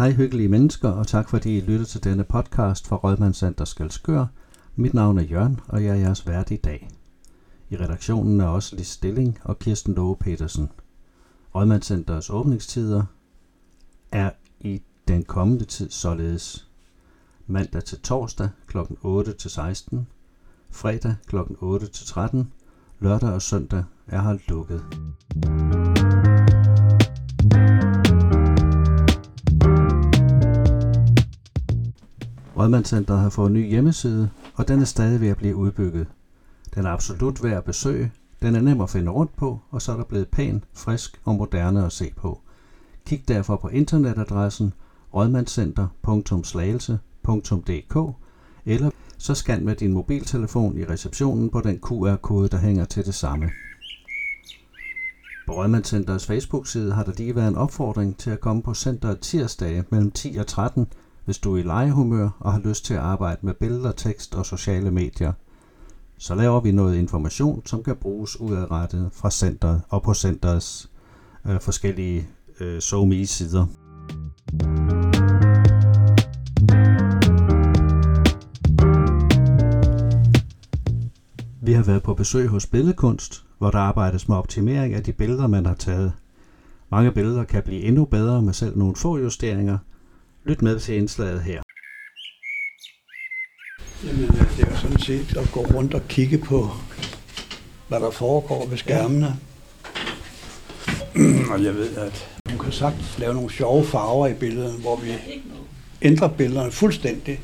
Hej hyggelige mennesker, og tak fordi I lytter til denne podcast fra Rådmandscenter Skalskør. Mit navn er Jørgen, og jeg er jeres vært i dag. I redaktionen er også Lis Stilling og Kirsten Loge Petersen. Rådmandscenters åbningstider er i den kommende tid således mandag til torsdag kl. 8 til 16, fredag kl. 8 til 13, lørdag og søndag er holdt lukket. Rådmandscenteret har fået en ny hjemmeside, og den er stadig ved at blive udbygget. Den er absolut værd at besøge, den er nem at finde rundt på, og så er der blevet pæn, frisk og moderne at se på. Kig derfor på internetadressen rådmandscenter.slagelse.dk eller så scan med din mobiltelefon i receptionen på den QR-kode, der hænger til det samme. På Rådmandscenterets Facebook-side har der lige været en opfordring til at komme på centeret tirsdage mellem 10 og 13, hvis du er i legehumør og har lyst til at arbejde med billeder, tekst og sociale medier. Så laver vi noget information, som kan bruges udadrettet fra centret og på centrets øh, forskellige øh, SoMe-sider. Vi har været på besøg hos Billedkunst, hvor der arbejdes med optimering af de billeder, man har taget. Mange billeder kan blive endnu bedre med selv nogle få justeringer. Lyt med til indslaget her. Jamen, det er jo sådan set at gå rundt og kigge på, hvad der foregår ved skærmene. Og jeg ved, at man kan sagtens lave nogle sjove farver i billederne, hvor vi ændrer billederne fuldstændig.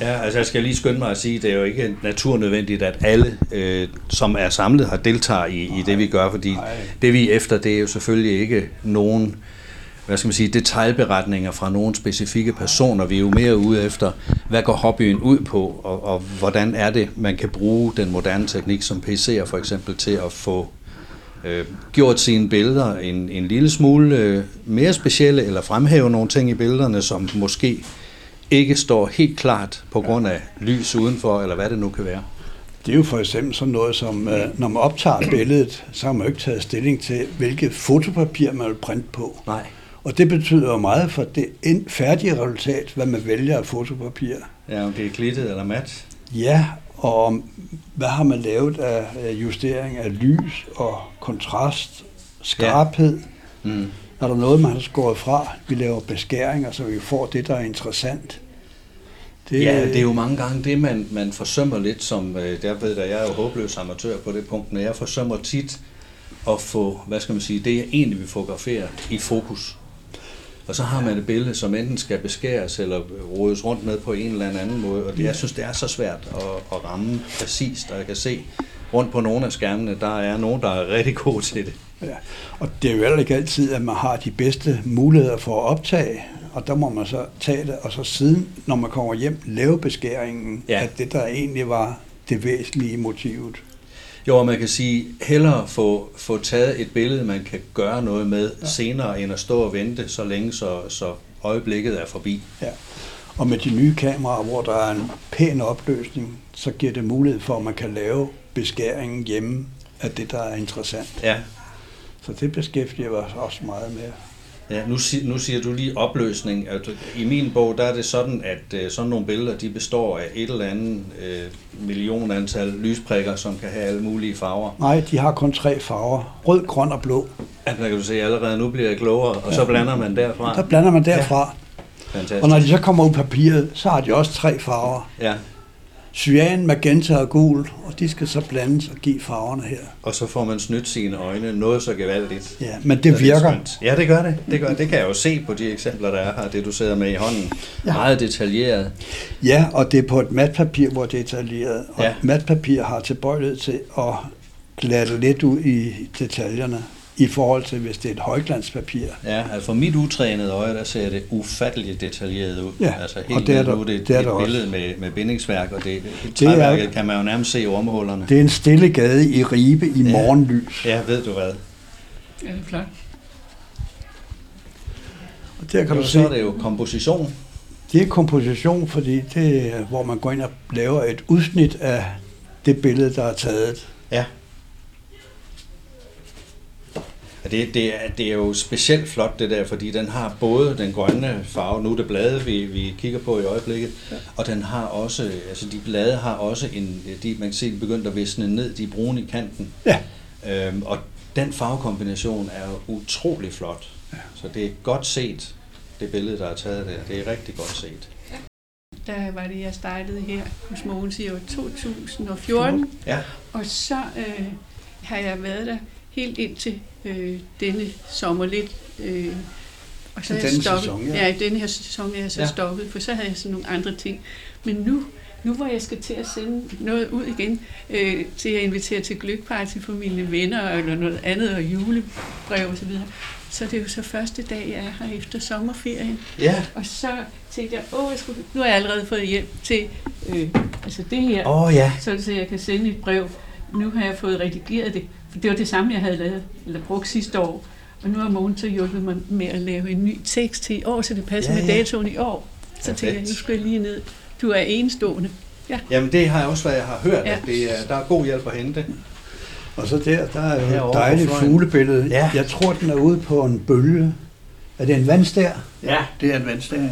Ja, altså jeg skal lige skynde mig at sige, det er jo ikke naturnødvendigt, at alle, øh, som er samlet, har deltager i, i det, vi gør, fordi Nej. det vi er efter, det er jo selvfølgelig ikke nogen hvad skal man sige, detaljberetninger fra nogle specifikke personer. Vi er jo mere ude efter, hvad går hobbyen ud på, og, og hvordan er det, man kan bruge den moderne teknik som PC'er for eksempel til at få øh, gjort sine billeder en, en lille smule øh, mere specielle, eller fremhæve nogle ting i billederne, som måske ikke står helt klart på grund af lys udenfor, eller hvad det nu kan være. Det er jo for eksempel sådan noget som, øh, når man optager billedet, så har man jo ikke taget stilling til, hvilket fotopapir man vil printe på. Nej. Og det betyder jo meget for det end- færdige resultat, hvad man vælger af fotopapir. Ja, om det er glittet eller mat. Ja, og om, hvad har man lavet af justering af lys og kontrast, skarphed. Ja. Mm. Er der noget, man har skåret fra? Vi laver beskæringer, så vi får det, der er interessant. Det, ja, det er jo mange gange det, man, man forsømmer lidt, som øh, der ved, at jeg er jo håbløs amatør på det punkt, men jeg forsømmer tit at få, hvad skal man sige, det jeg egentlig vil fotografere i fokus. Og så har man et billede, som enten skal beskæres eller rodes rundt med på en eller anden måde, og det, jeg synes, det er så svært at, at ramme præcist, og jeg kan se rundt på nogle af skærmene, der er nogen, der er rigtig gode til det. Ja. Og det er jo heller ikke altid, at man har de bedste muligheder for at optage, og der må man så tage det, og så siden, når man kommer hjem, lave beskæringen Ja. af det, der egentlig var det væsentlige motivet. Jo, og man kan sige, hellere få, få taget et billede, man kan gøre noget med ja. senere, end at stå og vente så længe, så, så øjeblikket er forbi. Ja. Og med de nye kameraer, hvor der er en pæn opløsning, så giver det mulighed for, at man kan lave beskæringen hjemme af det, der er interessant. Ja, Så det beskæftiger jeg os også meget med. Ja nu, nu siger du lige opløsning. At I min bog, der er det sådan, at øh, sådan nogle billeder, de består af et eller andet øh, million antal lysprikker, som kan have alle mulige farver. Nej, de har kun tre farver. Rød, grøn og blå. Ja, der kan du se, allerede nu bliver jeg klogere, og så blander man derfra. Der blander man derfra. Fantastisk. Og når de så kommer ud på papiret, så har de også tre farver. Ja, Cyan, magenta og gul, og de skal så blandes og give farverne her. og så får man snydt sine øjne noget så gevaldigt. Ja, men det er virker. Ja, det gør det. Det, gør, det kan jeg jo se på de eksempler, der er her, det du sidder med i hånden. Ja. Meget detaljeret. Ja, og det er på et matpapir, hvor det er detaljeret. Og ja. matpapir har tilbøjelighed til at glatte lidt ud i detaljerne, i forhold til, hvis det er et højglanspapir. Ja, altså for mit utrænede øje, der ser det ufatteligt detaljeret ud. Ja, altså og helt det er der- nu, det, det er et der også. billede med, med bindingsværk, og det, er- træværket kan man jo nærmest se ormehullerne. Det er en stille gade i Ribe i Ja. morgenlys. Ja, ved du hvad? Ja, det er flot. Og der kan du Jo, se, så er det jo komposition. det er komposition, fordi det er, hvor man går ind og laver et udsnit af det billede, der er taget. Ja. Ja, det, det, er, det er jo specielt flot det der, fordi den har både den grønne farve, nu er det blade, vi, vi kigger på i øjeblikket, ja. og den har også, altså de blade har også en, de, man kan se, de begyndt at visne ned, de er brune i kanten. Ja. Øhm, og den farvekombination er jo utrolig flot. Ja. Så det er godt set, det billede, der er taget der. Det er rigtig godt set. Der var det, jeg startede her hos Mogens i år 2014. Ja. Og så øh, har jeg været der helt indtil øh, denne sommer lidt. Øh, og så Til er jeg denne stoppet. sæson, ja. ja. i denne her sæson er jeg så Ja. stoppet, for så havde jeg sådan nogle andre ting. Men nu, nu hvor jeg skal til at sende noget ud igen, øh, til at invitere til gløgparty for mine venner, eller noget andet, og julebrev og så videre, så er det jo så første dag, jeg er her efter sommerferien. Ja. Og så tænkte jeg, åh, jeg skulle, nu har jeg allerede fået hjælp til øh, altså det her, Åh oh, ja. så, så jeg kan sende et brev. Nu har jeg fået redigeret det, det var det samme, jeg havde lavet, eller brugt sidste år. Og nu har Mogens så hjulpet mig med at lave en ny tekst til i år, så det passer Ja, ja, med ja. datoen i år. Så tænkte jeg, Perfekt. nu skal jeg lige ned. Du er enestående. Jamen det har jeg også, hvad jeg har hørt, Ja. at det er, der er god hjælp at hente. Og så der, der er jo Herovre et dejligt fuglebillede. Ja. Jeg tror, den er ude på en bølge. Er det en vandstær? Ja, det er en vandstær, ja.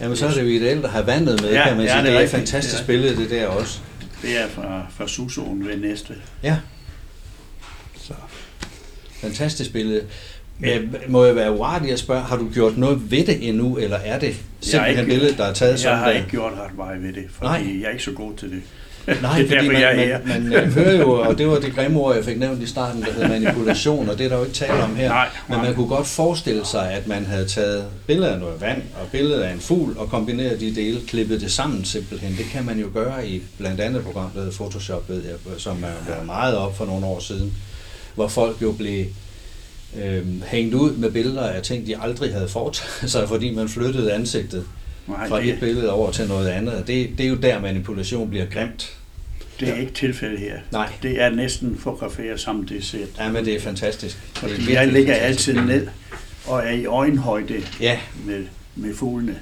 Jamen så er det jo ideelt at have vandet med, Ja, kan man ja, sige. det er Det er et fantastisk Ja. billede, det der også. Det er fra, fra Susoen ved Næste. Ja. Så. Fantastisk billede. Men, må jeg være uartig at spørge, har du gjort noget ved det endnu, eller er det simpelthen ikke- billedet, der er taget Jeg sådan har der? ikke gjort ret meget ved det, Nej. jeg er ikke så god til det. Nej, det er fordi derfor, jeg er man, her. man, man øh, hører jo, og det var det grimme ord, jeg fik nævnt i starten, der hedder manipulation, og det er der jo ikke tale om her. Nej, Men man kunne godt forestille sig, at man havde taget billeder af noget vand og billeder af en fugl og kombineret de dele, klippet det sammen simpelthen. Det kan man jo gøre i blandt andet et program, der hedder Photoshop, ved jeg, som er været meget op for nogle år siden, hvor folk jo blev øh, hængt ud med billeder af ting, de aldrig havde foretaget sig, fordi man flyttede ansigtet Nej, fra et billede over til noget andet. Og det, det er jo der, manipulation bliver grimt. det er ikke tilfældet her. Nej. Det er næsten fotograferet som det ser. Ja, men det er fantastisk. Det er Fordi jeg ligger fantastisk. altid ned og er i øjenhøjde Ja, med, med fuglene.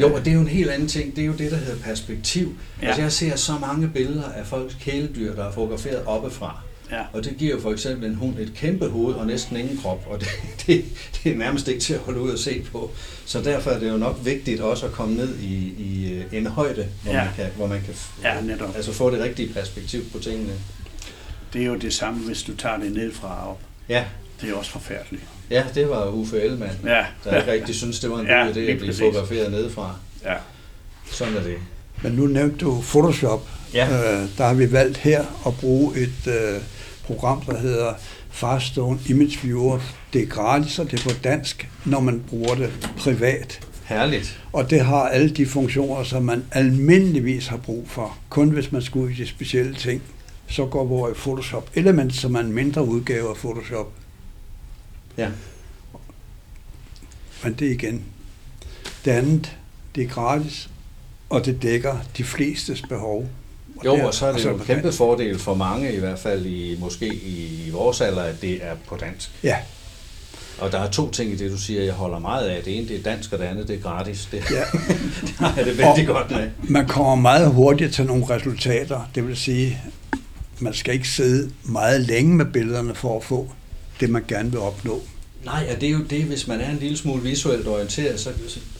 Jo, og det er jo en helt anden ting. Det er jo det, der hedder perspektiv. Ja. Ja. Altså, jeg ser så mange billeder af folks kæledyr, der er fotograferet oppefra. Ja. Og det giver for eksempel en hund et kæmpe hoved og næsten ingen krop, og det, det, det er nærmest ikke til at holde ud og se på. Så derfor er det jo nok vigtigt også at komme ned i, i øh, en højde, hvor, Ja. man kan, hvor man kan Ja, netop. altså få det rigtige perspektiv på tingene. Det er jo det samme, hvis du tager det ned fra op. Ja, Det er også forfærdeligt. ja det var Uffe Ellemann, Ja, der ikke rigtig synes, det var en god Ja, idé at blive præcis. fotograferet nedefra. ja. Sådan er det. Men nu nævnte du Photoshop. Ja. Øh, der har vi valgt her at bruge et øh, program, der hedder Farstone Image Viewer. Det er gratis, og det er på dansk, når man bruger det privat. Herligt. Og det har alle de funktioner, som man almindeligvis har brug for. Kun hvis man skal ud i de specielle ting, så går vores Photoshop Element, som er en mindre udgave af Photoshop. Ja. Men det igen. Det andet, det er gratis, og det dækker de flestes behov. Jo, det og så er det jo en kæmpe fordel for mange, i hvert fald i, måske i vores alder, at det er på dansk. Ja, Og der er to ting i det, du siger, jeg holder meget af. Det ene, det er dansk, og det andet, det er gratis. Det, ja. det har jeg det vældig Og- godt med. Man kommer meget hurtigt til nogle resultater. Det vil sige, man skal ikke sidde meget længe med billederne for at få det, man gerne vil opnå. Nej, og det er jo det, hvis man er en lille smule visuelt orienteret, så,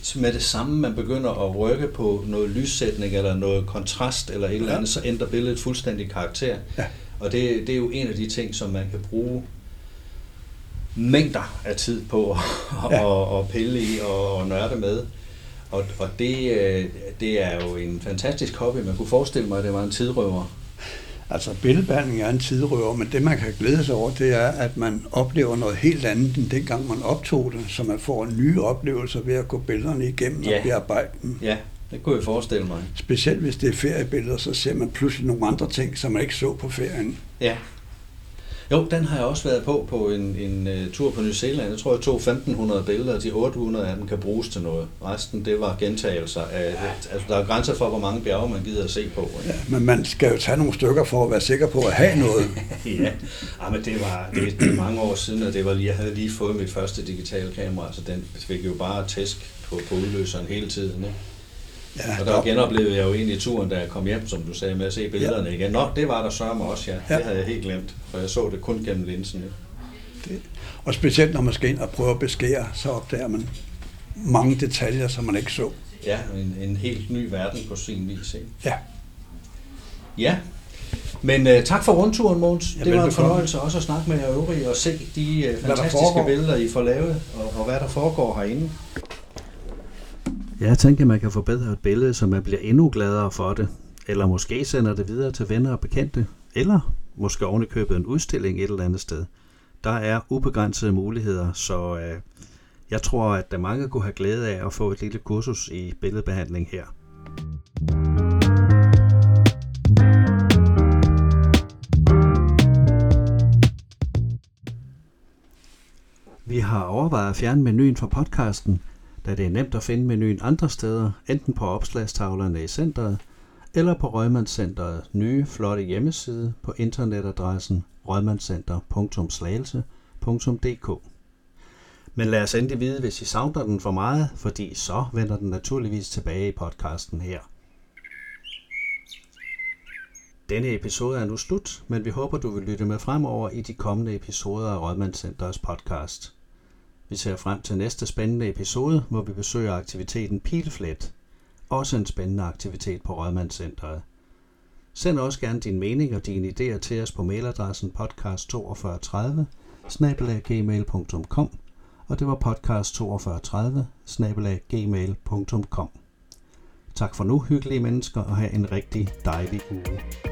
så med det samme, man begynder at rykke på noget lyssætning, eller noget kontrast, eller et eller andet, så ændrer billedet fuldstændig karakter. Ja. Og det, det er jo en af de ting, som man kan bruge mængder af tid på at, Ja. ja. og, og pille i og, og nørde med. Og, og det, øh, det er jo en fantastisk hobby. Man kunne forestille mig, at det var en tidrøver. Altså billedbehandling er en tidrøver, men det man kan glæde sig over, det er, at man oplever noget helt andet, end dengang man optog det, så man får nye oplevelser ved at gå billederne igennem Ja. og bearbejde dem. Ja, det kunne jeg forestille mig. Specielt hvis det er feriebilleder, så ser man pludselig nogle andre ting, som man ikke så på ferien. Ja. Jo, den har jeg også været på på en, en uh, tur på New Zealand. Jeg tror, jeg tog 1500 billeder, og de 800 af dem kan bruges til noget. Resten, det var gentagelser. Af, altså, der er grænser for, hvor mange bjerge man gider at se på. Ikke? Ja, men man skal jo tage nogle stykker for at være sikker på at have noget. ja, ja men det var det, det mange år siden, og det var lige, jeg havde lige fået mit første digitale kamera, så den fik jo bare tæsk på, på udløseren hele tiden. Ikke? Ja, Og der genoplevede jeg jo egentlig turen, da jeg kom hjem, som du sagde, med at se billederne ja. igen. Nå, det var der sørme også, ja. Ja. Det havde jeg helt glemt, for jeg så det kun gennem linsen. Ikke? Og specielt når man skal ind og prøve at beskære, så opdager man mange detaljer, som man ikke så. Ja, en, en helt ny verden på sin vis. Ikke? Ja, Ja, men uh, tak for rundturen, Måns. Ja, det var en fornøjelse også at snakke med jer øvrige og se de uh, fantastiske billeder, I får lavet, og, og hvad der foregår herinde. Jeg tænker, man kan forbedre et billede, så man bliver endnu gladere for det. Eller måske sender det videre til venner og bekendte. Eller måske ovenikøbet en udstilling et eller andet sted. Der er ubegrænsede muligheder, så øh, jeg tror, at der mange kunne have glæde af at få et lille kursus i billedbehandling her. Vi har overvejet at fjerne menuen fra podcasten, da det er nemt at finde menuen andre steder, enten på opslagstavlerne i centret, eller på Rødmandscenteret nye flotte hjemmeside på internetadressen rødmandscenter.slagelse.dk. Men lad os endelig vide, hvis I savner den for meget, fordi så vender den naturligvis tilbage i podcasten her. Denne episode er nu slut, men vi håber, du vil lytte med fremover i de kommende episoder af Rødmandscenterets podcast. Vi ser frem til næste spændende episode, hvor vi besøger aktiviteten Pilflet. Også en spændende aktivitet på Rødmandscenteret. Send også gerne din mening og dine idéer til os på mailadressen podcast4230 gmail.com og det var podcast4230 gmail.com. Tak for nu, hyggelige mennesker, og have en rigtig dejlig uge.